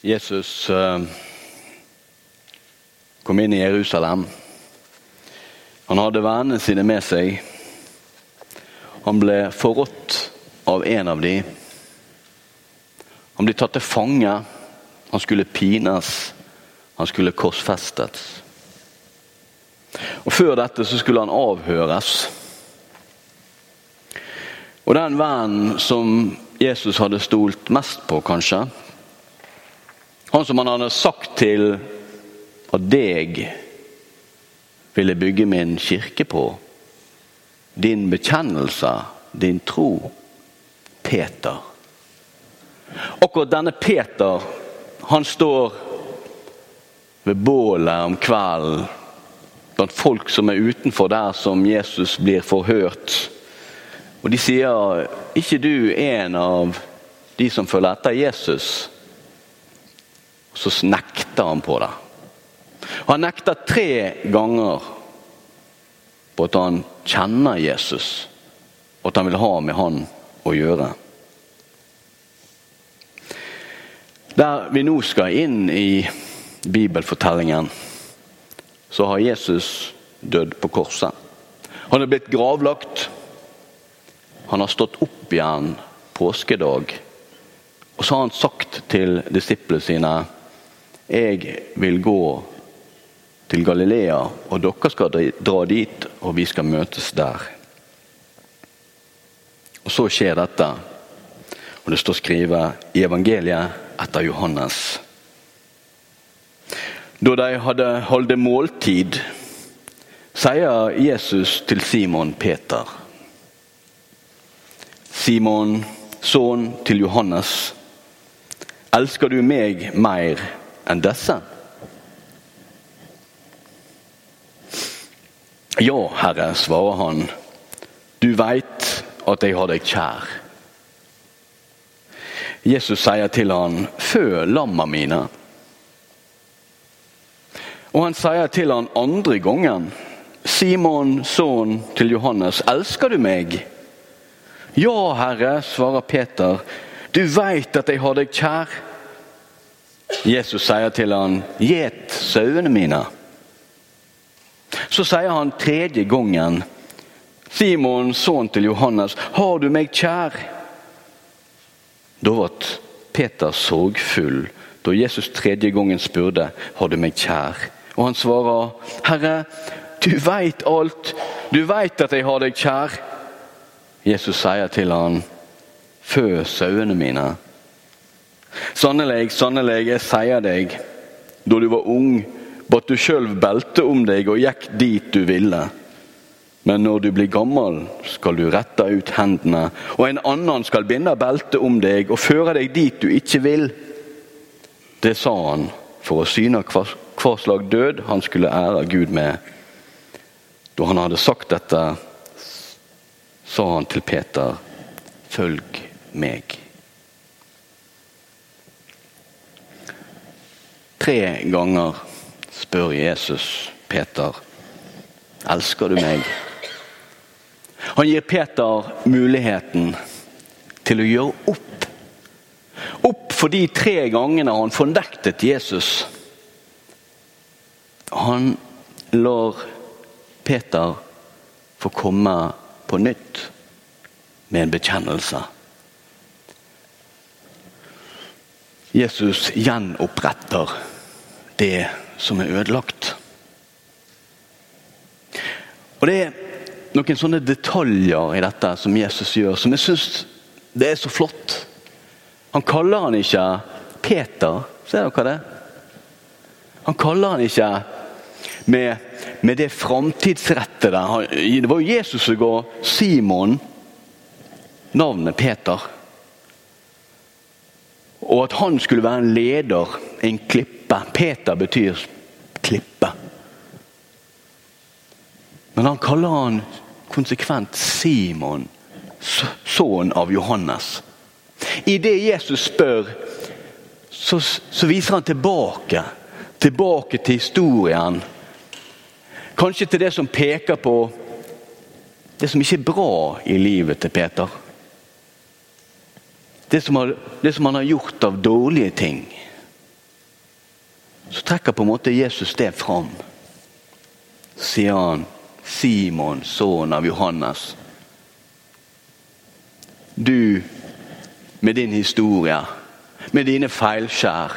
Jesus eh, kom inn i Jerusalem. Han hadde vennene sine med seg. Han ble forrådt av en av dem. Han ble tatt til fange. Han skulle pines. Han skulle korsfestes. Og Før dette så skulle han avhøres. Og den vennen som Jesus hadde stolt mest på, kanskje, han som han hadde sagt til at deg ville bygge min kirke på. Din bekjennelse, din tro. Peter. Akkurat denne Peter, han står ved bålet om kvelden blant folk som er utenfor der som Jesus blir forhørt. Og de sier, 'ikke du en av de som følger etter Jesus'? Så nekter han på det. Han nekter tre ganger på at han kjenner Jesus, og at han vil ha med han å gjøre. Der vi nå skal inn i bibelfortellingen, så har Jesus dødd på korset. Han er blitt gravlagt. Han har stått opp igjen påskedag. Og så har han sagt til disiplene sine jeg vil gå til Galilea, og dere skal dra dit, og vi skal møtes der. Og Så skjer dette, og det står skrevet i evangeliet etter Johannes. Da de hadde holdt måltid, sier Jesus til Simon Peter. Simon, sønn til Johannes, elsker du meg mer enn disse? Ja, Herre, svarer han. Du veit at jeg har deg kjær. Jesus sier til han, fø lamma mine. Og han sier til han andre gangen, Simon, sønn til Johannes, elsker du meg? Ja, Herre, svarer Peter, du veit at jeg har deg kjær. Jesus sier til han, gjet sauene mine. Så sier han tredje gangen, Simon, sønn til Johannes, har du meg kjær? Da ble Peter sorgfull da Jesus tredje gangen spurte, har du meg kjær? Og han svarer, Herre, du veit alt, du veit at jeg har deg kjær. Jesus sier til han, fø sauene mine. Sannelig, sannelig, jeg sier deg, da du var ung, batt du sjøl belte om deg og gikk dit du ville. Men når du blir gammel, skal du rette ut hendene, og en annen skal binde beltet om deg og føre deg dit du ikke vil. Det sa han for å syne hva, hva slag død han skulle ære Gud med. Da han hadde sagt dette, sa han til Peter, følg meg. Tre ganger spør Jesus Peter, elsker du meg? Han gir Peter muligheten til å gjøre opp. Opp for de tre gangene han fornektet Jesus. Han lar Peter få komme på nytt med en bekjennelse. Jesus gjenoppretter det som er ødelagt. Og Det er noen sånne detaljer i dette som Jesus gjør, som jeg syns det er så flott. Han kaller han ikke Peter, ser dere det? Han kaller han ikke med, med det framtidsrettede. Det var jo Jesus som ga Simon navnet Peter. Og at han skulle være en leder, en klippe. Peter betyr klippe. Men han kaller han konsekvent Simon, sønn av Johannes. I det Jesus spør, så, så, viser han tilbake. Tilbake til historien. Kanskje til det som peker på det som ikke er bra i livet til Peter. Det som, har, det som han har gjort av dårlige ting. Så trekker på en måte Jesus det fram. Sier han Simon, sønn av Johannes. Du med din historie, med dine feilskjær.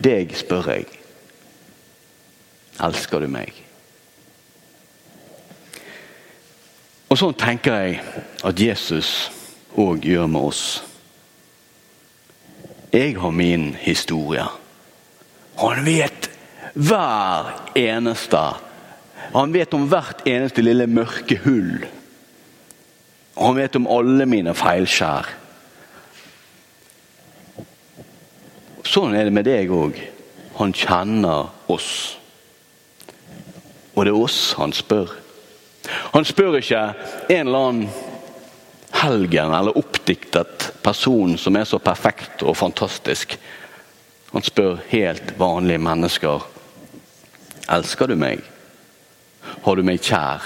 Deg spør jeg. Elsker du meg? Og Sånn tenker jeg at Jesus òg gjør med oss. Jeg har min historie. Han vet hver eneste Han vet om hvert eneste lille mørke hull. Han vet om alle mine feilskjær. Sånn er det med deg òg. Han kjenner oss. Og det er oss han spør. Han spør ikke en eller annen helgen eller oppdiktet person som er så perfekt og fantastisk. Han spør helt vanlige mennesker. Elsker du meg? Har du meg kjær?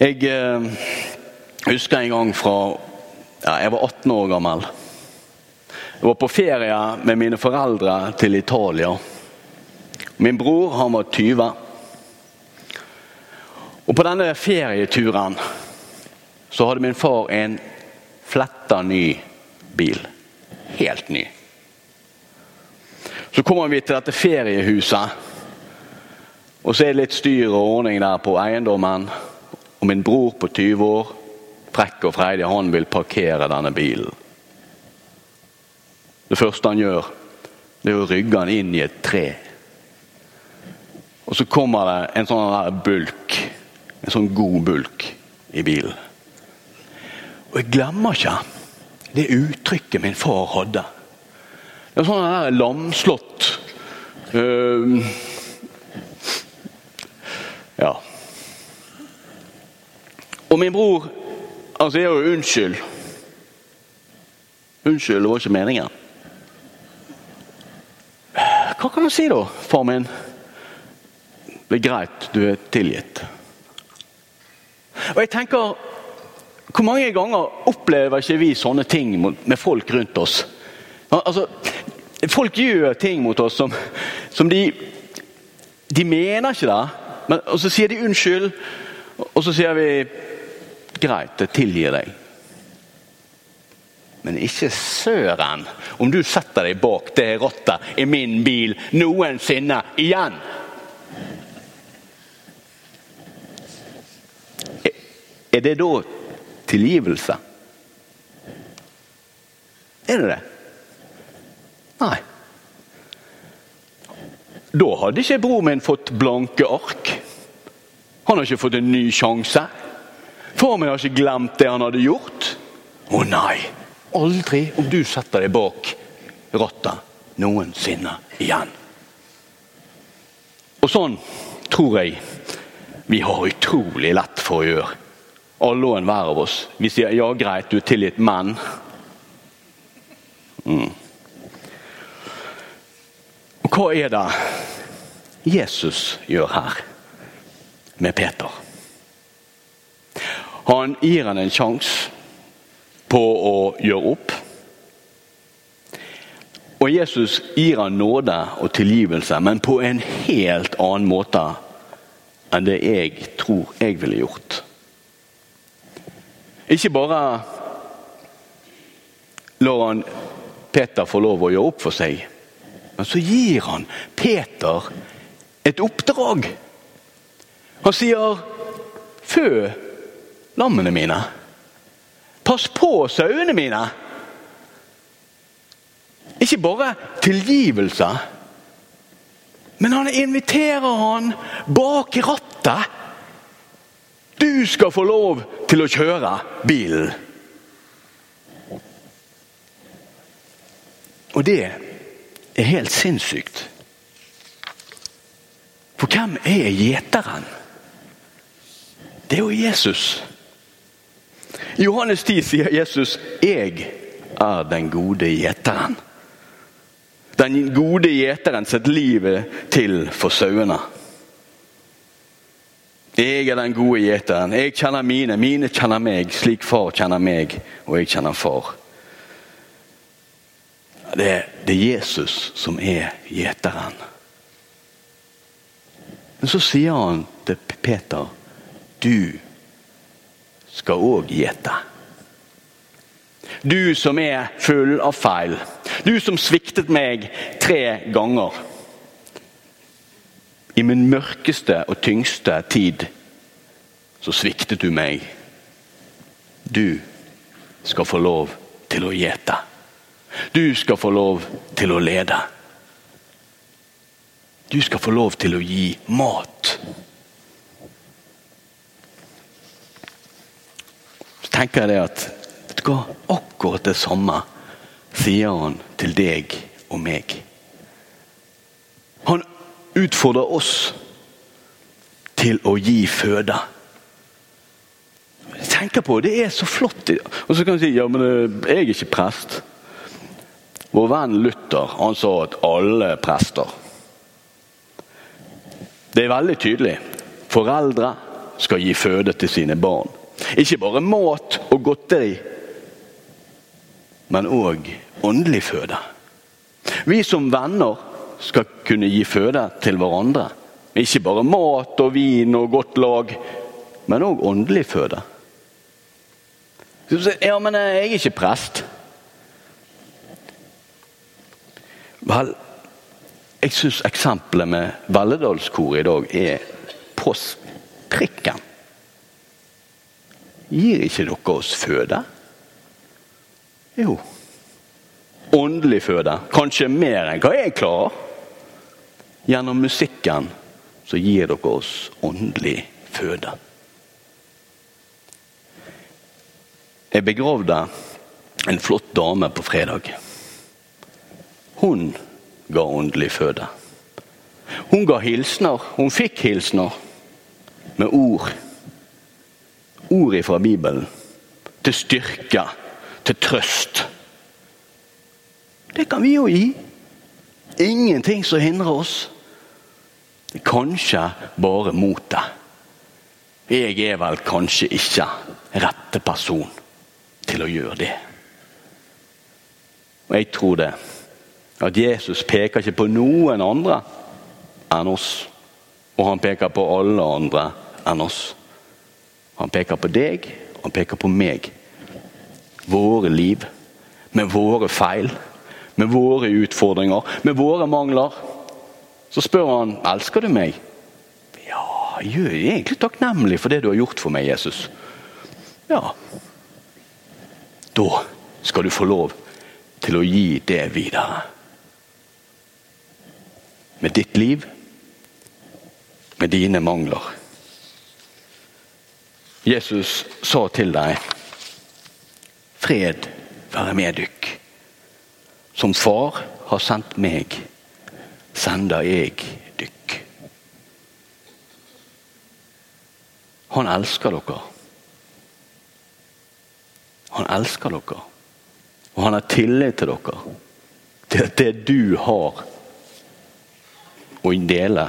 Jeg eh, husker en gang fra ja, Jeg var 18 år gammel. Jeg var på ferie med mine foreldre til Italia. Min bror han var 20. Og På denne ferieturen så hadde min far en fletta ny bil. Helt ny. Så kommer vi til dette feriehuset. Og så er det litt styr og ordning der på eiendommen. Og min bror på 20 år, frekk og freidig, han vil parkere denne bilen. Det første han gjør, det er å rygge den inn i et tre. Og så kommer det en sånn bulk, en sånn god bulk, i bilen. Og jeg glemmer ikke det uttrykket min far hadde. Det var sånn der lamslått uh, Ja. Og min bror altså jeg er jo unnskyld. Unnskyld, det var ikke meningen. Hva kan du si da, far min? Det er greit, du er tilgitt. Og jeg tenker hvor mange ganger opplever ikke vi sånne ting med folk rundt oss? Altså, Folk gjør ting mot oss som, som de De mener ikke det, men, og så sier de unnskyld. Og så sier vi greit, jeg tilgir deg. Men ikke søren om du setter deg bak det rattet i min bil noensinne igjen! Er det da tilgivelse? Er det det? Nei. Da hadde ikke broren min fått blanke ark. Han har ikke fått en ny sjanse. Far min har ikke glemt det han hadde gjort. Å nei, aldri om du setter deg bak rattet noensinne igjen. Og sånn tror jeg vi har utrolig lett for å gjøre alle og enhver av oss. Vi sier ja, greit, du er tilgitt, men mm. Og hva er det Jesus gjør her med Peter? Han gir han en sjanse på å gjøre opp. Og Jesus gir han nåde og tilgivelse, men på en helt annen måte enn det jeg tror jeg ville gjort. Ikke bare lar han Peter få lov å gjøre opp for seg, men så gir han Peter et oppdrag. Han sier 'fø lammene mine'. Pass på sauene mine. Ikke bare tilgivelse, men han inviterer han bak rattet du skal få lov til å kjøre bilen. Og det er helt sinnssykt. For hvem er gjeteren? Det er jo Jesus. I Johannes 10 sier Jesus 'Jeg er den gode gjeteren'. Den gode gjeteren setter livet til for sauene. Jeg er den gode gjeteren. Jeg kjenner mine, mine kjenner meg, slik far kjenner meg, og jeg kjenner far. Det det er Jesus som er gjeteren. Men så sier han til Peter du skal òg gjete. Du som er full av feil. Du som sviktet meg tre ganger. I min mørkeste og tyngste tid så sviktet du meg. Du skal få lov til å gjete. Du skal få lov til å lede. Du skal få lov til å gi mat. Så tenker jeg det at vet du akkurat det samme sier han til deg og meg. Han utfordrer oss til å gi føde. Tenker på, Det er så flott. Og så kan du si ja, men eh, jeg er ikke prest. Vår venn Luther han sa at alle er prester. Det er veldig tydelig. Foreldre skal gi føde til sine barn. Ikke bare mat og godteri, men òg åndelig føde. Vi som venner skal kunne gi føde til hverandre. Ikke bare mat og vin og godt lag, men òg åndelig føde. Ja, men jeg er ikke prest. Vel, jeg syns eksempelet med Velledalskoret i dag er på prikken. Gir ikke dere oss føde? Jo. Åndelig føde. Kanskje mer enn hva jeg klarer. Gjennom musikken så gir dere oss åndelig føde. Jeg begravde en flott dame på fredag. Hun ga åndelig føde. Hun ga hilsener. Hun fikk hilsener med ord. Ord fra Bibelen. Til styrke, til trøst. Det kan vi jo gi. Ingenting som hindrer oss. Kanskje bare motet. Jeg er vel kanskje ikke rette person til å gjøre det. Og jeg tror det. At Jesus peker ikke på noen andre enn oss. Og han peker på alle andre enn oss. Han peker på deg, han peker på meg. Våre liv, med våre feil, med våre utfordringer, med våre mangler. Så spør han elsker du meg. Ja, jeg er egentlig takknemlig for det du har gjort for meg, Jesus. Ja, da skal du få lov til å gi det videre. Med ditt liv, med dine mangler. Jesus sa til deg Fred være med dykk. Som far har sendt meg, sender jeg dykk. Han elsker dere. Han elsker dere. Og han har tillit til dere. At det du har å dele,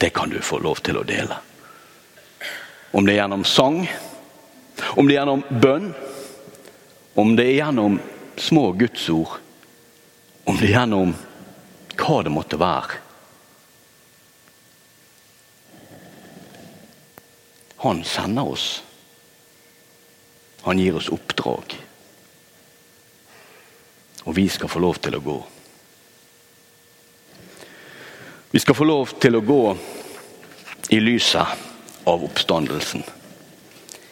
det kan du få lov til å dele. Om det er gjennom sang, om det er gjennom bønn, om det er gjennom små gudsord, om det gjennom hva det måtte være. Han sender oss. Han gir oss oppdrag. Og vi skal få lov til å gå. Vi skal få lov til å gå i lyset av oppstandelsen.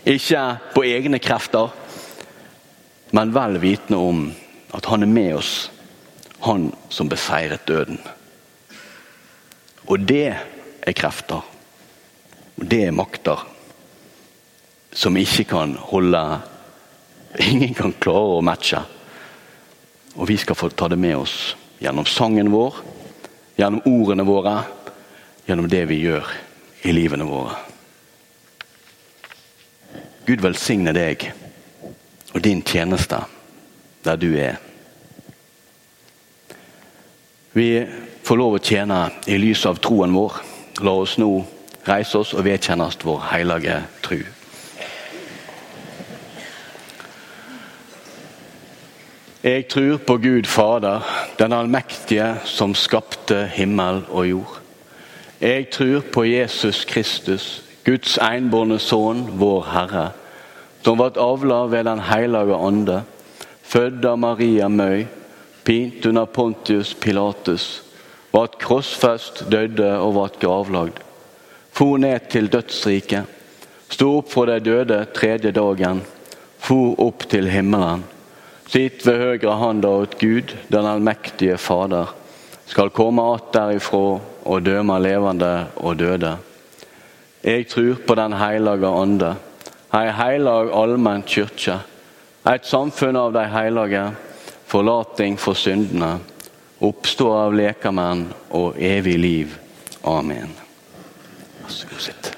Ikke på egne krefter, men vel vitende om at han er med oss, han som beseiret døden. Og det er krefter, og det er makter som ikke kan holde Ingen kan klare å matche. Og vi skal få ta det med oss gjennom sangen vår, gjennom ordene våre, gjennom det vi gjør i livene våre. Gud velsigne deg og din tjeneste der du er. Vi får lov å tjene i lys av troen vår. La oss nå reise oss og vedkjenne oss vår hellige tru. Jeg tror på Gud Fader, den allmektige som skapte himmel og jord. Jeg tror på Jesus Kristus, Guds enbårne sønn, vår Herre, som ble avla ved Den hellige ande, født av Maria Møy, pint under Pontius Pilatus, vart krossfest, døde og vart gravlagd. For ned til dødsriket, sto opp for de døde tredje dagen, for opp til himmelen. Sitt ved høyre handa åt Gud, den allmektige Fader, skal komme att derifra og dømme levende og døde. Jeg tror på Den hellige ande, ei heilag allmenn kyrkje, et samfunn av de hellige, forlating for syndene, oppstå av lekamenn og evig liv. Amen. Vær så god, sitt.